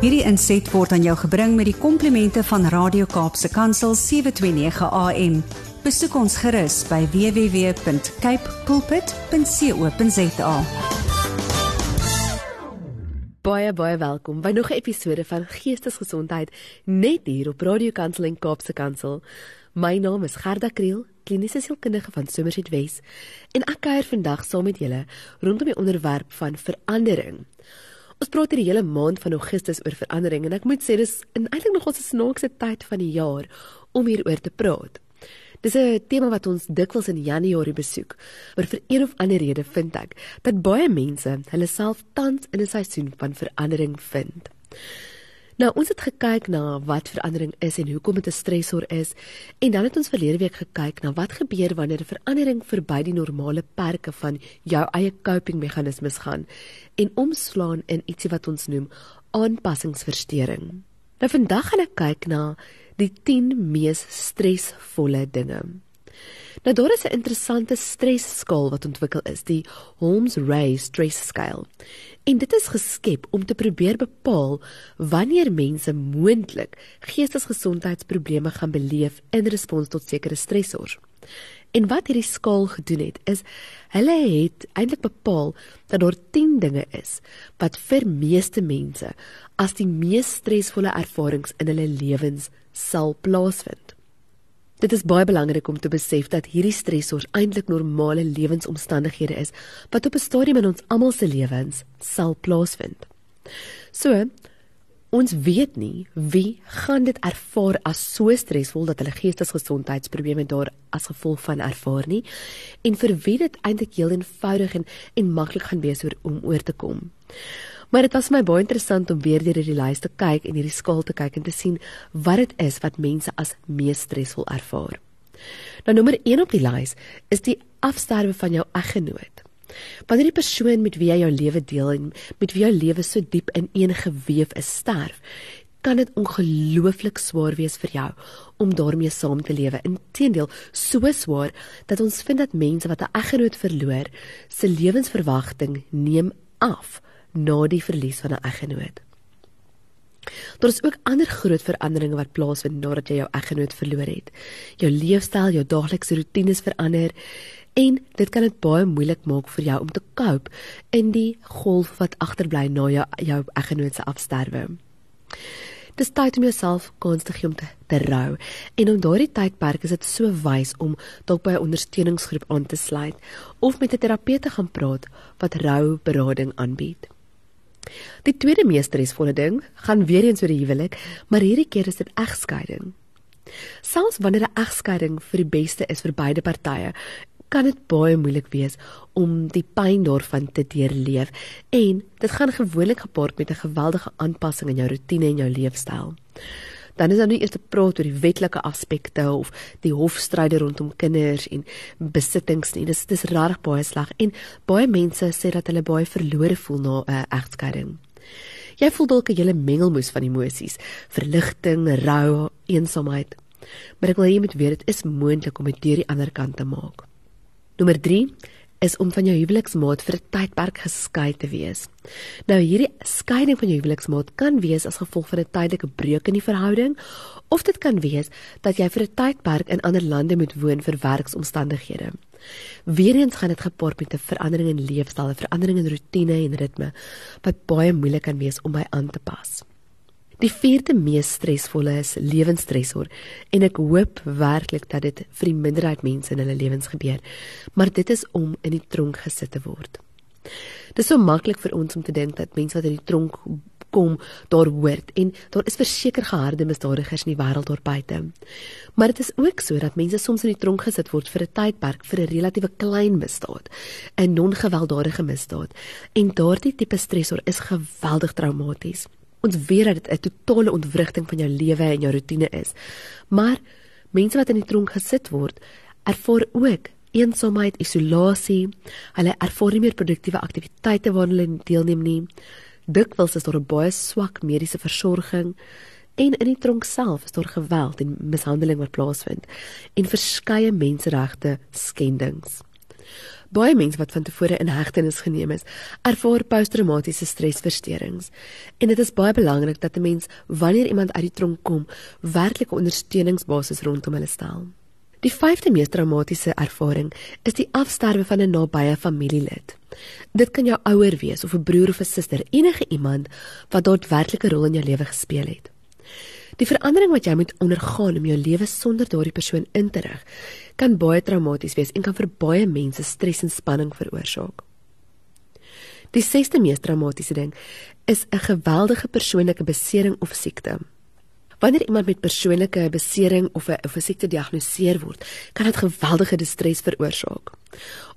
Hierdie inset word aan jou gebring met die komplimente van Radio Kaapse Kansel 729 AM. Besoek ons gerus by www.cape pulpit.co.za. Baie baie welkom by nog 'n episode van Geestesgesondheid net hier op Radio Kansel en Kaapse Kansel. My naam is Gerda Kriel, kliniese sielkundige van Somerset Wes, en ek kuier vandag saam met julle rondom die onderwerp van verandering. Ons praat hierdie hele maand van Augustus oor verandering en ek moet sê dis eintlik nog ons snaakse tyd van die jaar om hieroor te praat. Dis 'n tema wat ons dikwels in Januarie besoek. Maar vir een of ander rede vind ek dat baie mense hulle self tans in 'n seisoen van verandering vind. Nou, ons het gekyk na wat verandering is en hoekom dit 'n stresor is en dan het ons verlede week gekyk na wat gebeur wanneer 'n verandering verby die normale perke van jou eie coping meganismes gaan en omslaan in ietsie wat ons noem aanpassingsversteuring. Nou vandag gaan ek kyk na die 10 mees stresvolle dinge. Nou daar is 'n interessante stresskaal wat ontwikkel is, die Holmes-Rahe stress scale. En dit is geskep om te probeer bepaal wanneer mense moontlik geestesgesondheidsprobleme gaan beleef in respons tot sekere stressors. En wat hierdie skaal gedoen het, is hulle het eintlik bepaal dat daar 10 dinge is wat vir meeste mense as die mees stresvolle ervarings in hulle lewens sal plaasvind. Dit is baie belangrik om te besef dat hierdie stresors eintlik normale lewensomstandighede is wat op 'n stadium in ons almal se lewens sal plaasvind. So, ons weet nie wie gaan dit ervaar as so stresvol dat hulle geestesgesondheidsprobleme daar as gevolg van ervaar nie en vir wie dit eintlik heel eenvoudig en, en maklik gaan wees om oor te kom. Maar dit was my baie interessant om weer deur hierdie lys te kyk en hierdie skaal te kyk en te sien wat dit is wat mense as mees stresvol ervaar. Nou nommer 1 op die lys is die afsterwe van jou eggenoot. Wanneer die persoon met wie jy jou lewe deel en met wie jou lewe so diep ineengeweef is sterf, kan dit ongelooflik swaar wees vir jou om daarmee saam te lewe. Inteendeel, so swaar dat ons vind dat mense wat 'n eggenoot verloor, se lewensverwagting neem af na die verlies van 'n eggenoot. Daar is ook ander groot veranderinge wat plaasvind nadat jy jou eggenoot verloor het. Jou leefstyl, jou daaglikse roetines verander en dit kan dit baie moeilik maak vir jou om te cope in die golf wat agterbly na jou jou eggenoot se afsterwe. Dis tyd om jouself kans te gee om te, te rou. En om daardie tydperk is dit so wys om dalk by 'n ondersteuningsgroep aan te sluit of met 'n terapeut te gaan praat wat rouberading aanbied. Die tweede mees stresvolle ding gaan weer eens oor die huwelik, maar hierdie keer is dit egskeiding. Selfs wanneer 'n egskeiding vir die beste is vir beide partye, kan dit baie moeilik wees om die pyn daarvan te deurleef en dit gaan gewoonlik gepaard met 'n geweldige aanpassing in jou rotine en jou leefstyl dan is daar nie eers te praat oor die wetlike aspekte of die hofstryde rondom kinders en besittings nie. Dis dis regtig baie sleg en baie mense sê dat hulle baie verlore voel na 'n uh, egskeiding. Jy voel dalk 'n hele mengelmoes van emosies, verligting, rou, eensaamheid. Maar ek wil hê jy moet weet dit is moontlik om dit deur die ander kant te maak. Nommer 3 is om van jou huweliksmaat vir 'n tydperk geskei te wees. Nou hierdie skeiding van jou huweliksmaat kan wees as gevolg van 'n tydelike breuk in die verhouding of dit kan wees dat jy vir 'n tydperk in ander lande moet woon vir werksomstandighede. Weereens gaan dit gepaard met 'n verandering in leefstyl, 'n verandering in rotine en ritme wat baie moeilik kan wees om by aan te pas. Die vierde mees stresvolle is lewensstresor en ek hoop werklik dat dit vir die minderheid mense in hulle lewens gebeur. Maar dit is om in die tronk gesit te word. Dit is so maklik vir ons om te dink dat mense wat in die tronk kom daar hoort en daar is verseker geharde misdadigers in die wêreld daar buite. Maar dit is ook so dat mense soms in die tronk gesit word vir 'n tydperk vir 'n relatiewe klein misdaad, 'n non-gewelddadige misdaad. En daardie tipe stresor is geweldig traumaties. Ons weet dat dit 'n totale ontwrigting van jou lewe en jou rotine is. Maar mense wat in die tronk gesit word, ervaar ook eensaamheid, isolasie. Hulle ervaar nie meer produktiewe aktiwiteite waaraan hulle deelneem nie. Dikwels is daar 'n baie swak mediese versorging en in die tronk self is daar geweld en mishandeling wat plaasvind en verskeie menseregte skendings. Baie mense wat van tevore in hegtenis geneem is, ervaar posttraumatiese stresversteurings. En dit is baie belangrik dat 'n mens wanneer iemand uit die tronk kom, werklike ondersteuningsbasis rondom hulle stel. Die vyfde mees traumatiese ervaring is die afsterwe van 'n nabye familielid. Dit kan jou ouer wees of 'n broer of 'n suster, enige iemand wat 'n werklike rol in jou lewe gespeel het. Die verandering wat jy moet ondergaan om jou lewe sonder daardie persoon in te rig, kan baie traumaties wees en kan vir baie mense stres en spanning veroorsaak. Die sesde mees traumatiese ding is 'n geweldige persoonlike besering of siekte. Wanneer iemand met persoonlike besering of 'n of 'n siekte gediagnoseer word, kan dit geweldige stres veroorsaak.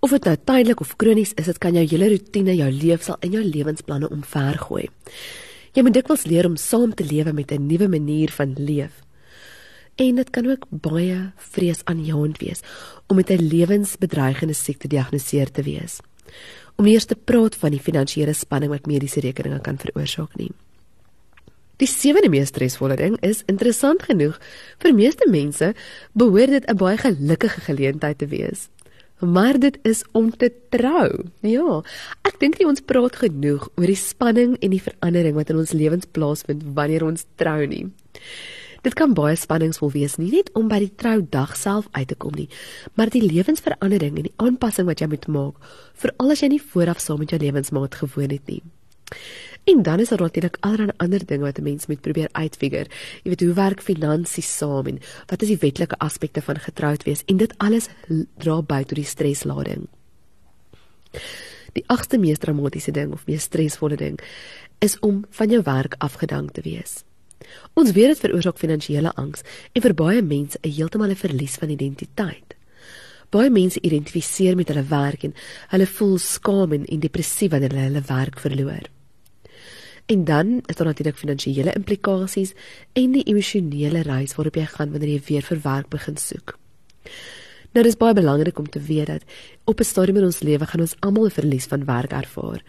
Of dit nou tydelik of kronies is, dit kan jou hele rotine, jou leefstyl en jou lewensplanne omvergooi. Jy moet dikwels leer om saam te lewe met 'n nuwe manier van leef. En dit kan ook baie vreesaanjaend wees om met 'n lewensbedreigende siekte gediagnoseer te wees. Om eers te praat van die finansiële spanning wat mediese rekeninge kan veroorsaak nie. Die sewende mees stresvolle ding is interessant genoeg vir meeste mense behoort dit 'n baie gelukkige geleentheid te wees. Maar dit is om te trou. Ja, ek dink nie ons praat genoeg oor die spanning en die verandering wat in ons lewens plaasvind wanneer ons trou nie. Dit kan baie spanningsvol wees nie net om by die troudag self uit te kom nie, maar die lewensverandering en die aanpassing wat jy moet maak, veral as jy nie vooraf saam met jou lewensmaat gewoon het nie. En dan is daar natuurlik allerlei ander dinge wat 'n mens moet probeer uitfigure. Jy weet hoe werk finansies saam en wat is die wetlike aspekte van getroud wees en dit alles dra by tot die streslading. Die agste mees dramatiese ding of mees stresvolle ding is om van jou werk afgedank te wees. Ons weet dit veroorsaak finansiële angs en vir baie mense 'n heeltemal 'n verlies van identiteit. Baie mense identifiseer met hulle werk en hulle voel skaam en, en depressief wanneer hulle hulle werk verloor. En dan is daar natuurlik finansiële implikasies en die emosionele reis waarop jy gaan wanneer jy weer vir werk begin soek. Nou dis baie belangrik om te weet dat op 'n stadium in ons lewe gaan ons almal 'n verlies van werk ervaar.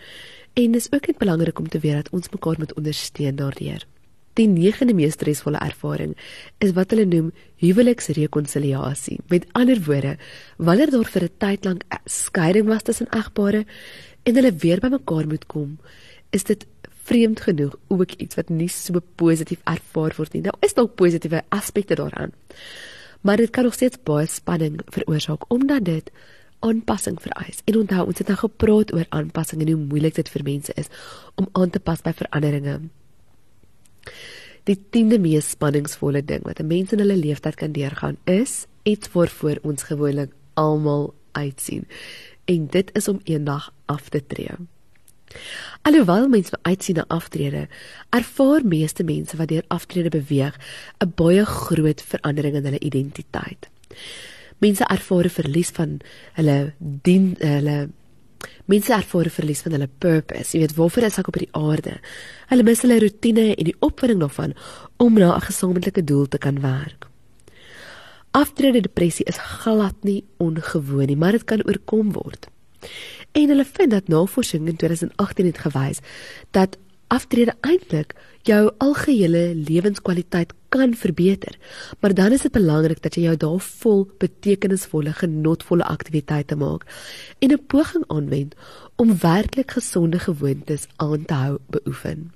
En dis ook net belangrik om te weet dat ons mekaar moet ondersteun daardeur. Die negende mees stresvolle ervaring is wat hulle noem huweliksrekonsiliasie. Met ander woorde, wanneer daar vir 'n tyd lank skeiding was tussen egpare en hulle weer bymekaar moet kom, is dit vreemd genoeg ook iets wat nie so positief ervaar word nie. Nou is dalk positiewe aspekte daaraan. Maar dit kan nog steeds baie spanning veroorsaak omdat dit aanpassing vereis. En onthou, ons het nou gepraat oor aanpassing en hoe moeilik dit vir mense is om aan te pas by veranderinge. Die tiende mees spanningsvolle ding wat 'n mens in hulle lewenstyd kan deurgaan is iets waarvoor ons gewoonlik almal uitsien. En dit is om eendag af te tree. Alhoewel mense uitsien na aftrede, ervaar meeste mense wat deur aftrede beweeg 'n baie groot verandering in hulle identiteit. Mense ervaar 'n verlies van hulle dien hulle mense ervaar 'n verlies van hulle purpose. Jy weet, waarvoor is ek op hierdie aarde? Hulle mis hulle rotine en die opwinding daarvan om na 'n gesamentlike doel te kan werk. Aftrede depressie is glad nie ongewoon nie, maar dit kan oorkom word. En hulle vind dat navorsing in 2018 het gewys dat aftrede eintlik jou algehele lewenskwaliteit kan verbeter. Maar dan is dit belangrik dat jy jou daar vol betekenisvolle, genotvolle aktiwiteite maak en 'n poging aanwend om werklik gesonde gewoontes aan te hou beoefen.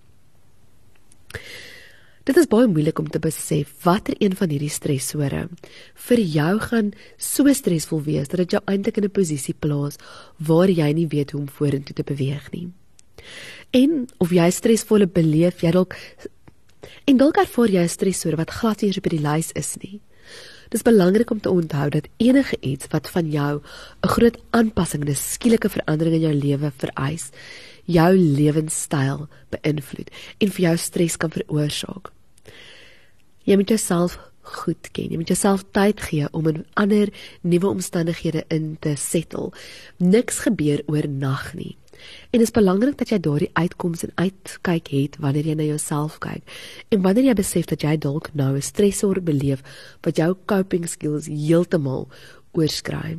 Dit is baie moeilik om te besef watter een van hierdie stresore vir jou gaan so stresvol wees dat dit jou eintlik in 'n posisie plaas waar jy nie weet hoe om vorentoe te beweeg nie. En of jy stresvolle beleef, jy dalk en dalk ervaar jy 'n stresore wat glad nie op die lys is nie. Dit is belangrik om te onthou dat enige iets wat van jou 'n groot aanpassing, 'n skielike verandering in jou lewe vereis, jou lewenstyl beïnvloed en vir jou stres kan veroorsaak. Jy moet jouself goed ken. Jy moet jouself tyd gee om in ander nuwe omstandighede in te settle. Niks gebeur oornag nie. En dit is belangrik dat jy daardie uitkomste en uitkyk het wanneer jy na jouself kyk. En wanneer jy besef dat jy dalk nou 'n stresor beleef wat jou coping skills heeltemal oorskry.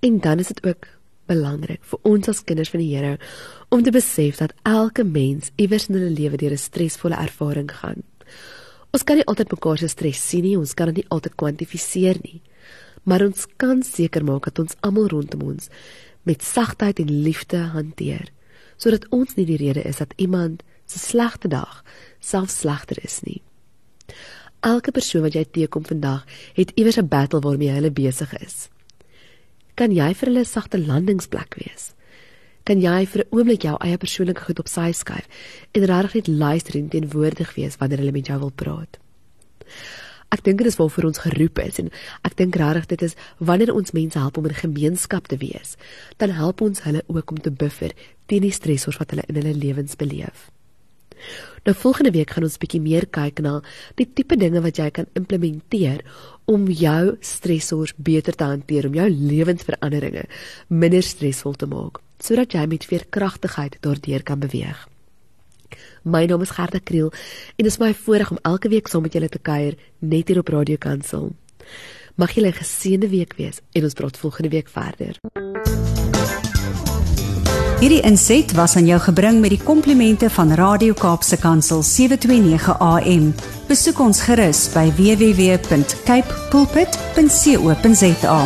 En dan is dit ook belangrik vir ons as kinders van die Here om te besef dat elke mens iewers in hulle lewe deur 'n stresvolle ervaring gaan. Ons kan nie altyd mekaar se stres sien nie, ons kan dit nie altyd kwantifiseer nie. maar ons kan seker maak dat ons almal rondom ons met sagtheid en liefde hanteer, sodat ons nie die rede is dat iemand se slegte dag self slegter is nie. Elke persoon wat jy teekom vandag, het iewers 'n battle waarmee hulle besig is. Kan jy vir hulle 'n sagte landingsplek wees? Kan jy vir 'n oomblik jou eie persoonlike goed op sy skuif en regtig net luister en teenwoordig wees wanneer hulle met jou wil praat? Ek dink dit is waarvoor ons geroep is en ek dink regtig dit is wanneer ons mense help om in 'n gemeenskap te wees, dan help ons hulle ook om te buffer teen die stressors wat hulle in hulle lewens beleef. Nou volgende week gaan ons bietjie meer kyk na die tipe dinge wat jy kan implementeer om jou stressors beter te hanteer, om jou lewensveranderinge minder stresvol te maak, sodat jy met veerkragtigheid daardeur kan beweeg. My naam is Gerda Kriel en dit is my voorreg om elke week saam met julle te kuier net hier op Radio Kansel. Mag julle 'n geseënde week wees en ons praat volgende week verder. Hierdie inset was aan jou gebring met die komplimente van Radio Kaapse Kansel 729 AM. Besoek ons gerus by www.cape pulpit.co.za.